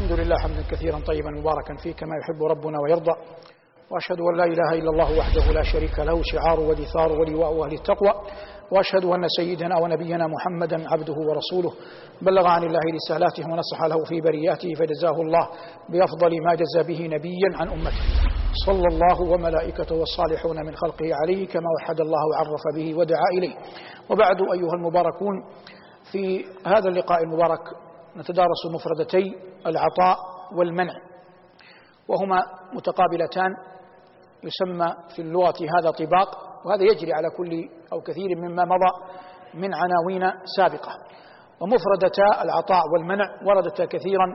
الحمد لله حمدا كثيرا طيبا مباركا فيه كما يحب ربنا ويرضى. وأشهد أن لا إله إلا الله وحده لا شريك له شعار ودثار ولواء أهل التقوى. وأشهد أن سيدنا ونبينا محمدا عبده ورسوله. بلغ عن الله رسالاته ونصح له في برياته فجزاه الله بأفضل ما جزى به نبيا عن أمته. صلى الله وملائكته والصالحون من خلقه عليه كما وحد الله وعرف به ودعا إليه. وبعد أيها المباركون في هذا اللقاء المبارك نتدارس مفردتي العطاء والمنع. وهما متقابلتان يسمى في اللغة هذا طباق وهذا يجري على كل أو كثير مما مضى من عناوين سابقة. ومفردتا العطاء والمنع وردتا كثيرا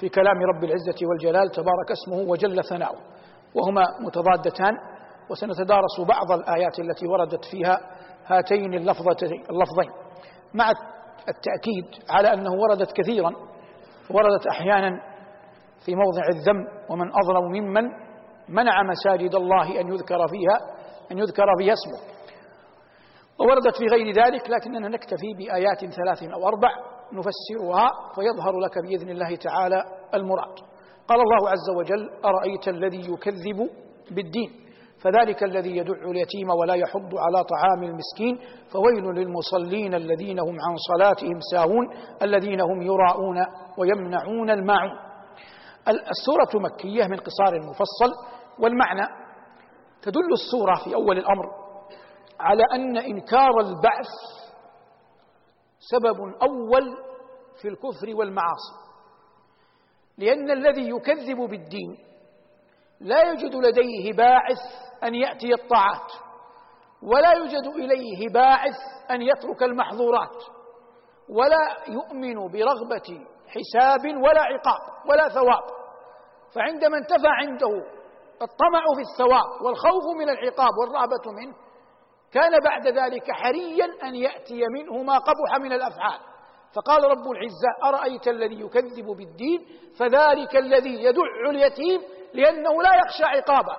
في كلام رب العزة والجلال تبارك اسمه وجل ثناؤه. وهما متضادتان وسنتدارس بعض الآيات التي وردت فيها هاتين اللفظين. مع التأكيد على أنه وردت كثيرا وردت أحيانا في موضع الذم ومن أظلم ممن منع مساجد الله أن يذكر فيها أن يذكر فيها اسمه. ووردت في غير ذلك لكننا نكتفي بآيات ثلاث أو أربع نفسرها فيظهر لك بإذن الله تعالى المراد. قال الله عز وجل أرأيت الذي يكذب بالدين؟ فذلك الذي يدع اليتيم ولا يحض على طعام المسكين فويل للمصلين الذين هم عن صلاتهم ساهون الذين هم يراءون ويمنعون الماعون السورة مكية من قصار مفصل والمعنى تدل السورة في أول الأمر على أن إنكار البعث سبب أول في الكفر والمعاصي لأن الذي يكذب بالدين لا يوجد لديه باعث أن يأتي الطاعات ولا يوجد إليه باعث أن يترك المحظورات ولا يؤمن برغبة حساب ولا عقاب ولا ثواب. فعندما انتفى عنده الطمع في الثواب والخوف من العقاب والرهبة منه كان بعد ذلك حريا أن يأتي منه ما قبح من الأفعال. فقال رب العزة أرأيت الذي يكذب بالدين؟ فذلك الذي يدع اليتيم لأنه لا يخشى عقابه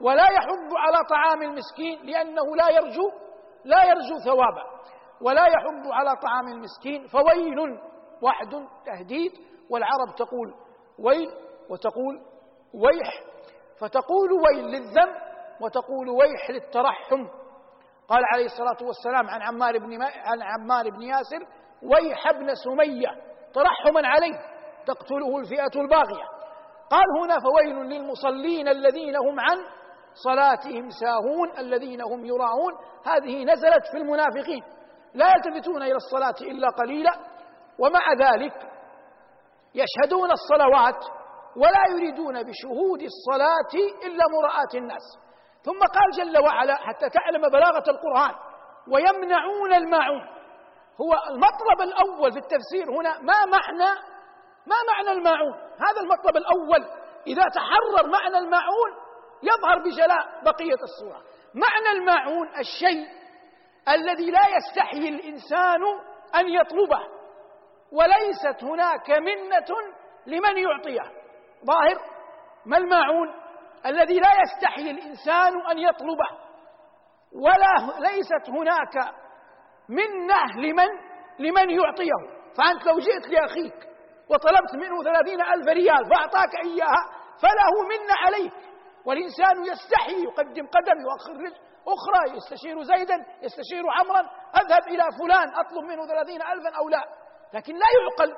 ولا يحض على طعام المسكين لأنه لا يرجو لا يرجو ثوابه ولا يحض على طعام المسكين فويل وحد تهديد والعرب تقول ويل وتقول ويح فتقول ويل للذنب وتقول ويح للترحم. قال عليه الصلاة والسلام عن عمار بن عن عمار بن ياسر ويح ابن سمية ترحما عليه تقتله الفئة الباغية. قال هنا فويل للمصلين الذين هم عن صلاتهم ساهون الذين هم يراعون. هذه نزلت في المنافقين. لا يلتفتون إلى الصلاة إلا قليلا ومع ذلك يشهدون الصلوات ولا يريدون بشهود الصلاة إلا مراءة الناس. ثم قال جل وعلا حتى تعلم بلاغة القرآن ويمنعون الماعون. هو المطلب الأول في التفسير هنا ما معنى ما معنى الماعون؟ هذا المطلب الأول. إذا تحرر معنى الماعون يظهر بجلاء بقية الصورة. معنى الماعون الشيء الذي لا يستحيي الإنسان أن يطلبه. وليست هناك منة لمن يعطيه. ظاهر ما الماعون الذي لا يستحيي الإنسان أن يطلبه؟ ولا ليست هناك منة لمن لمن يعطيه. فأنت لو جئت لأخيك وطلبت منه ثلاثين ألف ريال فأعطاك إياها فله منة عليك. والإنسان يستحي يقدم قدم يؤخر أخرى يستشير زيدا يستشير عمرا أذهب إلى فلان أطلب منه ثلاثين ألفا أو لا. لكن لا يعقل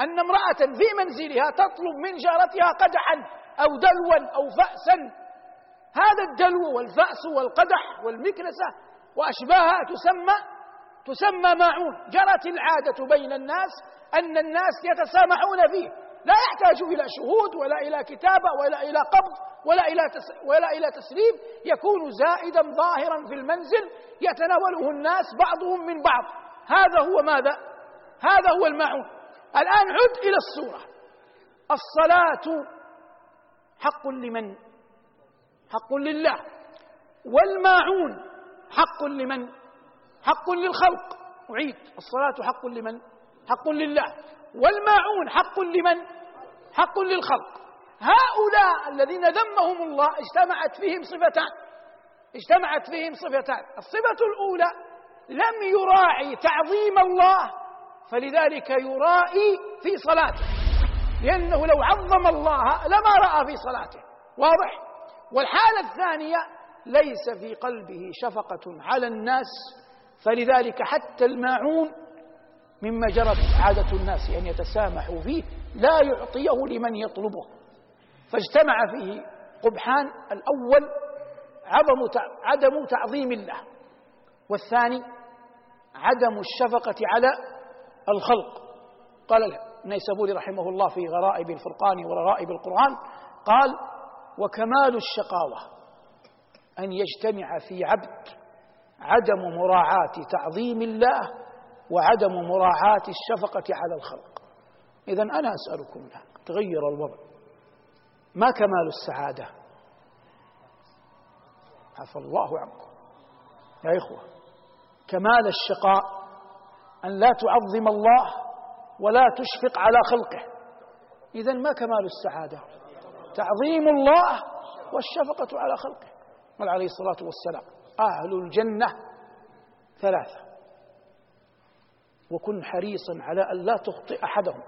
أن امرأة في منزلها تطلب من جارتها قدحا أو دلوا أو فأسا. هذا الدلو والفأس والقدح والمكنسة وأشباهها تسمى تسمى ماعون. جرت العادة بين الناس أن الناس يتسامحون فيه. لا يحتاج إلى شهود ولا إلى كتابة ولا إلى قبض ولا إلى ولا إلى تسليم. يكون زائدا ظاهرا في المنزل يتناوله الناس بعضهم من بعض. هذا هو ماذا؟ هذا هو الماعون. الآن عد إلى السورة الصلاة حق لمن؟ حق لله. والماعون حق لمن؟ حق للخلق. أعيد. الصلاة حق لمن؟ حق لله. والماعون حق لمن؟ حق للخلق. هؤلاء الذين ذمهم الله اجتمعت فيهم صفتان. اجتمعت فيهم صفتان. الصفة الأولى لم يراعي تعظيم الله فلذلك يرائي في صلاته. لأنه لو عظم الله لما رأى في صلاته. واضح؟ والحالة الثانية ليس في قلبه شفقة على الناس فلذلك حتى الماعون مما جرت عادة الناس أن يتسامحوا فيه لا يعطيه لمن يطلبه. فاجتمع فيه قبحان الأول عظم عدم تعظيم الله والثاني عدم الشفقة على الخلق. قال النيسابوري رحمه الله في غرائب الفرقان وغرائب القرآن قال وكمال الشقاوة أن يجتمع في عبد عدم مراعاة تعظيم الله وعدم مراعاة الشفقة على الخلق. إذا أنا أسألكم الآن تغير الوضع. ما كمال السعادة؟ عفى الله عنكم. يا إخوة كمال الشقاء أن لا تعظم الله ولا تشفق على خلقه. إذا ما كمال السعادة؟ تعظيم الله والشفقة على خلقه. قال عليه الصلاة والسلام أهل الجنة ثلاثة. وكن حريصا على أن لا تخطئ أحدهم.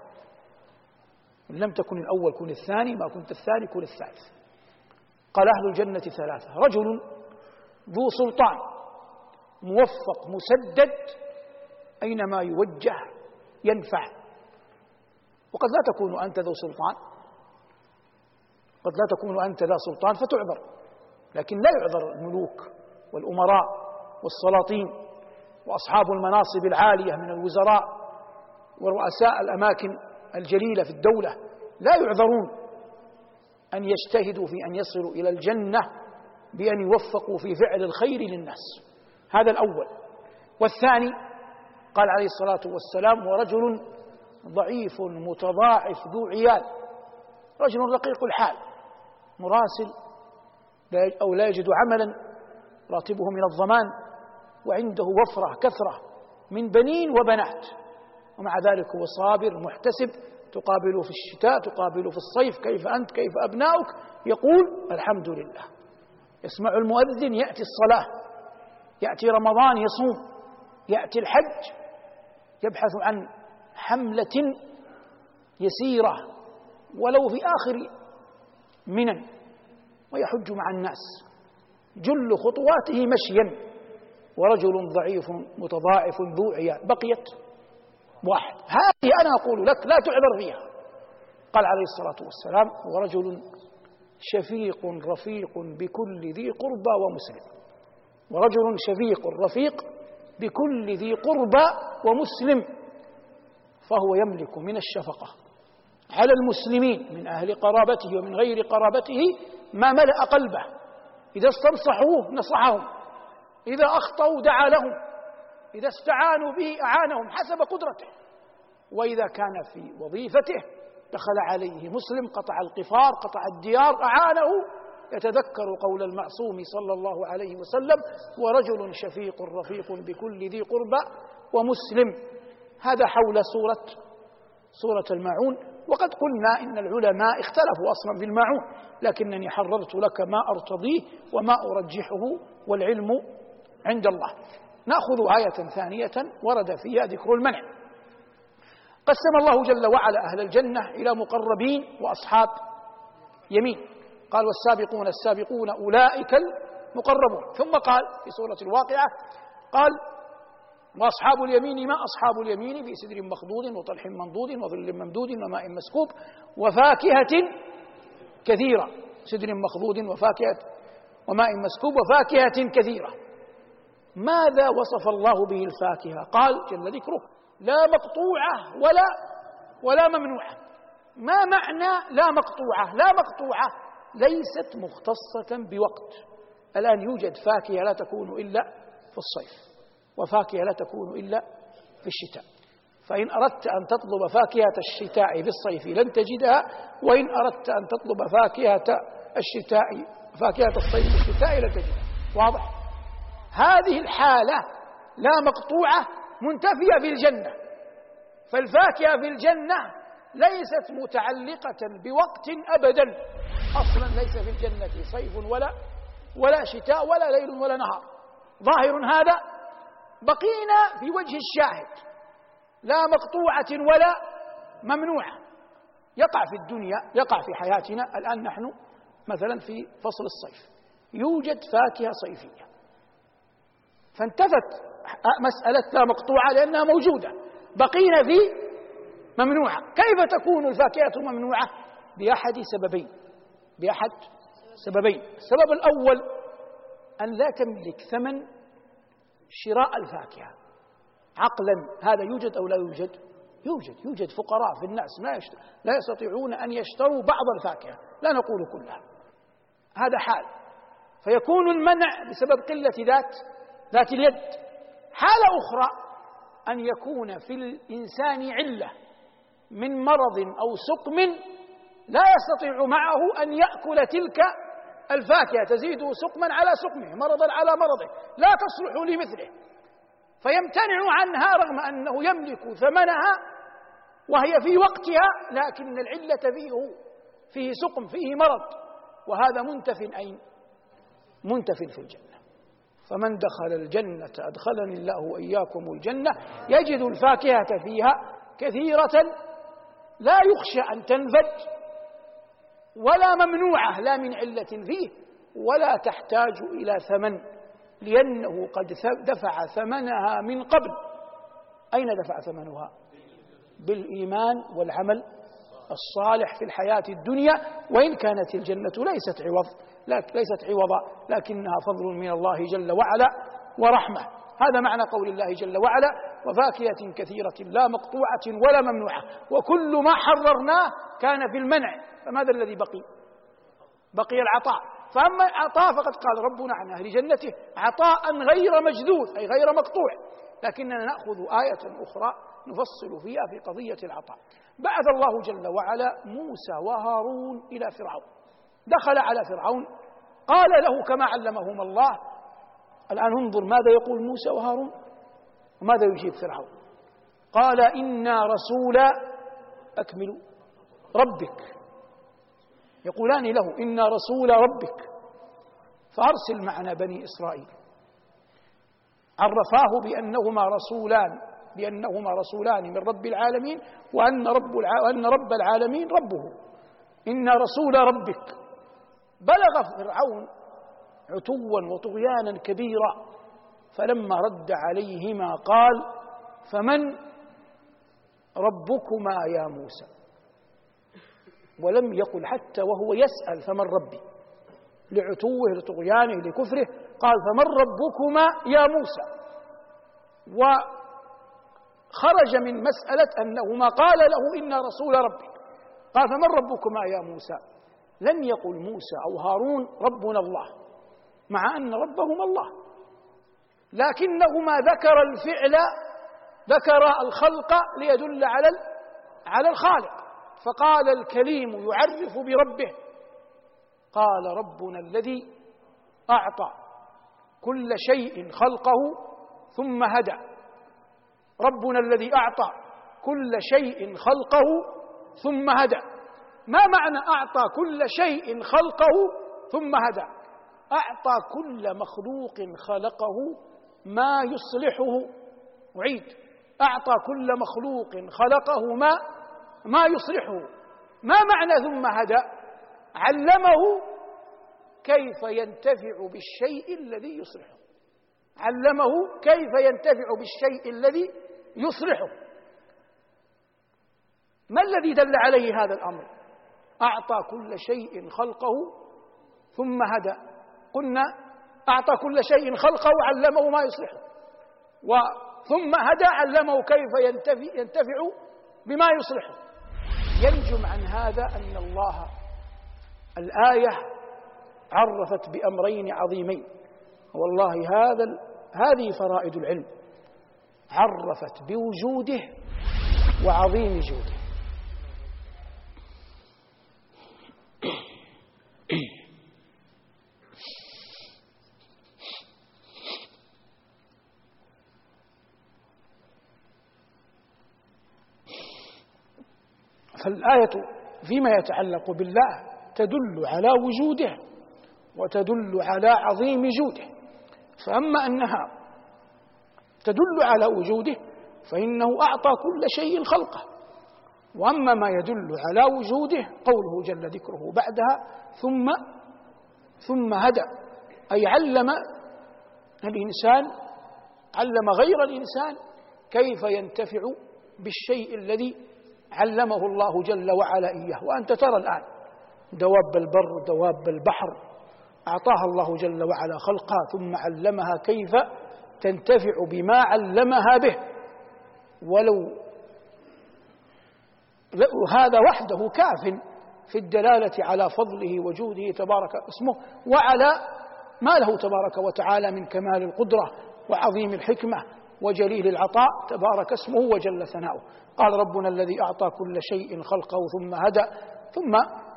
إن لم تكن الأول كن الثاني ما كنت الثاني كن الثالث. قال أهل الجنة ثلاثة. رجل ذو سلطان موفق مسدد أينما يوجه ينفع. وقد لا تكون أنت ذو سلطان. قد لا تكون أنت ذا سلطان فتعذر. لكن لا يعذر الملوك. والأمراء والسلاطين وأصحاب المناصب العالية من الوزراء ورؤساء الأماكن الجليلة في الدولة لا يعذرون أن يجتهدوا في أن يصلوا إلى الجنة بأن يوفقوا في فعل الخير للناس. هذا الأول. والثاني قال عليه الصلاة والسلام ورجل ضعيف متضاعف ذو عيال رجل رقيق الحال مراسل أو لا يجد عملا راتبه من الضمان وعنده وفرة كثرة من بنين وبنات. ومع ذلك هو صابر محتسب تقابله في الشتاء تقابله في الصيف كيف أنت؟ كيف أبناؤك؟ يقول الحمد لله. يسمع المؤذن يأتي الصلاة. يأتي رمضان يصوم. يأتي الحج. يبحث عن حملة يسيرة ولو في آخر منن ويحج مع الناس. جل خطواته مشيا. ورجل ضعيف متضاعف ذو عيال بقيت واحد. هذه أنا أقول لك لا تعذر فيها. قال عليه الصلاة والسلام ورجل شفيق رفيق بكل ذي قربى ومسلم. ورجل شفيق رفيق بكل ذي قربى ومسلم. فهو يملك من الشفقة على المسلمين من أهل قرابته ومن غير قرابته ما ملأ قلبه. إذا استنصحوه نصحهم إذا أخطأوا دعا لهم إذا استعانوا به أعانهم حسب قدرته وإذا كان في وظيفته دخل عليه مسلم قطع القفار قطع الديار أعانه يتذكر قول المعصوم صلى الله عليه وسلم ورجل شفيق رفيق بكل ذي قربى ومسلم. هذا حول سورة سورة الماعون. وقد قلنا إن العلماء اختلفوا أصلا في الماعون لكنني حررت لك ما أرتضيه وما أرجحه والعلم عند الله. نأخذ آية ثانية ورد فيها ذكر المنع. قسم الله جل وعلا أهل الجنة إلى مقربين وأصحاب يمين. قال والسابقون السابقون أولئك المقربون. ثم قال في سورة الواقعة قال وأصحاب اليمين ما أصحاب اليمين؟ في سدر مخضود وطلح منضود وظل ممدود وماء مسكوب وفاكهة كثيرة. سدر مخضود وفاكهة وماء مسكوب وفاكهة كثيرة. ماذا وصف الله به الفاكهة؟ قال جل ذكره لا مقطوعة ولا ولا ممنوعة. ما معنى لا مقطوعة؟ لا مقطوعة ليست مختصة بوقت. الآن يوجد فاكهة لا تكون إلا في الصيف. وفاكهة لا تكون إلا في الشتاء. فإن أردت أن تطلب فاكهة الشتاء في الصيف لن تجدها وإن أردت أن تطلب فاكهة الشتاء فاكهة الصيف في الشتاء لن تجدها. واضح؟ هذه الحالة لا مقطوعة منتفية في الجنة. فالفاكهة في الجنة ليست متعلقة بوقت أبدا. أصلا ليس في الجنة صيف ولا ولا شتاء ولا ليل ولا نهار. ظاهر هذا بقينا في وجه الشاهد. لا مقطوعة ولا ممنوعة. يقع في الدنيا يقع في حياتنا الآن نحن مثلا في فصل الصيف. يوجد فاكهة صيفية. فانتفت مسألة لا مقطوعة لأنها موجودة. بقينا في ممنوعة. كيف تكون الفاكهة ممنوعة؟ بأحد سببين. بأحد سببين. السبب الأول أن لا تملك ثمن شراء الفاكهة. عقلا هذا يوجد أو لا يوجد؟ يوجد يوجد فقراء في الناس لا لا يستطيعون أن يشتروا بعض الفاكهة لا نقول كلها. هذا حال. فيكون المنع بسبب قلة ذات ذات اليد. حالة أخرى أن يكون في الإنسان علة من مرض أو سقم لا يستطيع معه أن يأكل تلك الفاكهة تزيده سقما على سقمه مرضا على مرضه لا تصلح لمثله. فيمتنع عنها رغم أنه يملك ثمنها وهي في وقتها لكن العلة فيه فيه سقم فيه مرض. وهذا منتف أين؟ منتف في الجنة. فمن دخل الجنة أدخلني الله وإياكم الجنة. يجد الفاكهة فيها كثيرة لا يخشى أن تنفد ولا ممنوعة لا من علة فيه ولا تحتاج إلى ثمن لأنه قد دفع ثمنها من قبل. أين دفع ثمنها؟ بالإيمان والعمل الصالح في الحياة الدنيا وإن كانت الجنة ليست عوض ليست عوضا لكنها فضل من الله جل وعلا ورحمة. هذا معنى قول الله جل وعلا وفاكهة كثيرة لا مقطوعة ولا ممنوعة. وكل ما حررناه كان في المنع. فماذا الذي بقي؟ بقي العطاء. فأما العطاء فقد قال ربنا عن أهل جنته عطاء غير مجذوذ أي غير مقطوع. لكننا نأخذ آية أخرى نفصل فيها في قضية العطاء. بعث الله جل وعلا موسى وهارون إلى فرعون. دخل على فرعون. قال له كما علمهما الله الآن انظر ماذا يقول موسى وهارون؟ وماذا يجيب فرعون؟ قال إنا رسول أكمل ربك. يقولان له إنا رسول ربك. فأرسل معنا بني إسرائيل. عرفاه بأنهما رسولان بأنهما رسولان من رب العالمين وأن رب وأن رب العالمين ربه. إن رسول ربك. بلغ فرعون عتوا وطغيانا كبيرا. فلما رد عليهما قال فمن ربكما يا موسى؟ ولم يقل حتى وهو يسأل فمن ربي؟ لعتوه لطغيانه لكفره قال فمن ربكما يا موسى؟ وخرج من مسألة أنهما قال له إنا رسول ربي. قال فمن ربكما يا موسى؟ لم يقل موسى أو هارون ربنا الله مع أن ربهما الله. لكنهما ذكر الفعل ذكر الخلق ليدل على على الخالق. فقال الكليم يعرف بربه قال ربنا الذي أعطى كل شيء خلقه ثم هدى. ربنا الذي أعطى كل شيء خلقه ثم هدى. ما معنى أعطى كل شيء خلقه ثم هدى؟ أعطى كل مخلوق خلقه ما يصلحه. أعيد. أعطى كل مخلوق خلقه ما ما يصلحه. ما معنى ثم هدى علمه كيف ينتفع بالشيء الذي يصلحه. علمه كيف ينتفع بالشيء الذي يصلحه. ما الذي دل عليه هذا الأمر؟ أعطى كل شيء خلقه ثم هدى قلنا أعطى كل شيء خلقه علمه ما يصلحه وثم هدى علمه كيف ينتفع, ينتفع بما يصلحه ينجم عن هذا أن الله الآية عرفت بأمرين عظيمين. والله هذا هذه فرائد العلم. عرفت بوجوده وعظيم جوده. فالآية فيما يتعلق بالله تدل على وجوده وتدل على عظيم جوده. فأما أنها تدل على وجوده فإنه أعطى كل شيء خلقه. وأما ما يدل على وجوده قوله جل ذكره بعدها ثم ثم هدى أي علم الإنسان علم غير الإنسان كيف ينتفع بالشيء الذي علمه الله جل وعلا إياه. وأنت ترى الآن دواب البر دواب البحر أعطاها الله جل وعلا خلقها ثم علمها كيف تنتفع بما علمها به. ولو هذا وحده كاف في الدلالة على فضله وجوده تبارك اسمه وعلى ما له تبارك وتعالى من كمال القدرة وعظيم الحكمة وجليل العطاء تبارك اسمه وجل ثناؤه. قال ربنا الذي أعطى كل شيء خلقه ثم هدى ثم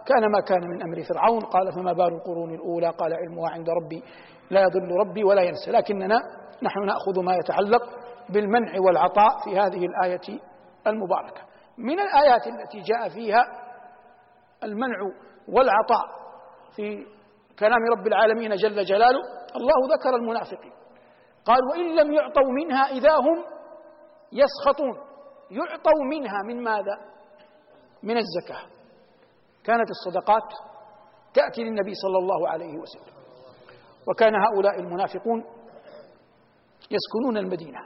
كان ما كان من أمر فرعون. قال فما بال القرون الأولى؟ قال علمها عند ربي لا يضل ربي ولا ينسى. لكننا نحن نأخذ ما يتعلق بالمنع والعطاء في هذه الآية المباركة. من الآيات التي جاء فيها المنع والعطاء في كلام رب العالمين جل جلاله الله ذكر المنافقين. قال وإن لم يعطوا منها إذا هم يسخطون. يعطوا منها من ماذا؟ من الزكاة. كانت الصدقات تأتي للنبي صلى الله عليه وسلم. وكان هؤلاء المنافقون يسكنون المدينة.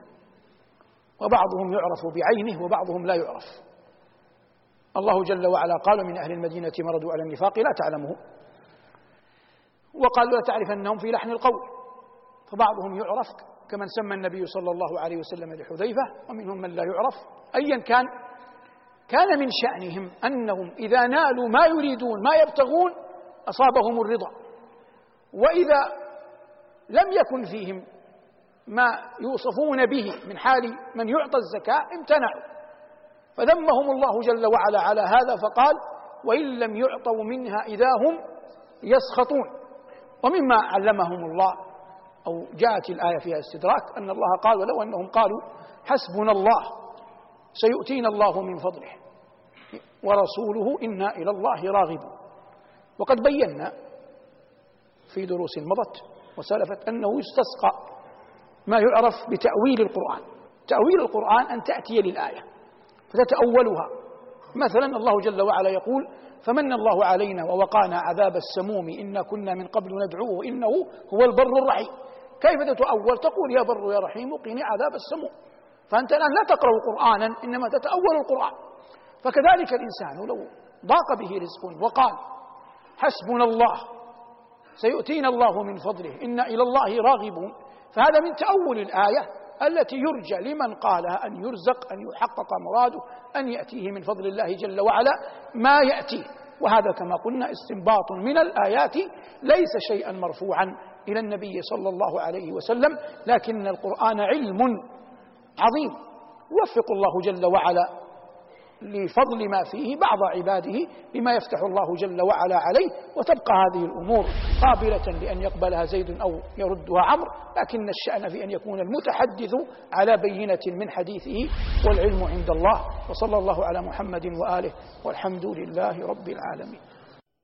وبعضهم يعرف بعينه وبعضهم لا يعرف. الله جل وعلا قال من أهل المدينة مردوا على النفاق لا تعلمه. وقال لا تعرفنهم في لحن القول. فبعضهم يعرف كمن سمى النبي صلى الله عليه وسلم لحذيفة ومنهم من لا يعرف. أيا كان كان من شأنهم أنهم إذا نالوا ما يريدون ما يبتغون أصابهم الرضا. وإذا لم يكن فيهم ما يوصفون به من حال من يعطى الزكاة امتنعوا. فذمهم الله جل وعلا على هذا فقال وإن لم يعطوا منها إذا هم يسخطون. ومما علمهم الله أو جاءت الآية فيها استدراك أن الله قال ولو أنهم قالوا حسبنا الله سيؤتينا الله من فضله ورسوله إنا إلى الله راغبون. وقد بينا في دروس مضت وسلفت أنه يستسقى ما يعرف بتأويل القرآن. تأويل القرآن أن تأتي للآية فتتأولها. مثلا الله جل وعلا يقول فمن الله علينا ووقانا عذاب السموم إنا كنا من قبل ندعوه إنه هو البر الرحيم. كيف تتأول تقول يا بر يا رحيم قني عذاب السموم فأنت الآن لا تقرأ قرآنا إنما تتأول القرآن. فكذلك الإنسان لو ضاق به رزق وقال حسبنا الله سيؤتينا الله من فضله إنا إلى الله راغبون. فهذا من تأول الآية التي يرجى لمن قالها أن يرزق أن يحقق مراده أن يأتيه من فضل الله جل وعلا ما يأتيه. وهذا كما قلنا استنباط من الآيات ليس شيئا مرفوعا. إلى النبي صلى الله عليه وسلم لكن القرآن علم عظيم. يوفق الله جل وعلا لفضل ما فيه بعض عباده بما يفتح الله جل وعلا عليه وتبقى هذه الأمور قابلة لأن يقبلها زيد أو يردها عمرو لكن الشأن في أن يكون المتحدث على بينة من حديثه والعلم عند الله. وصلى الله على محمد وآله والحمد لله رب العالمين.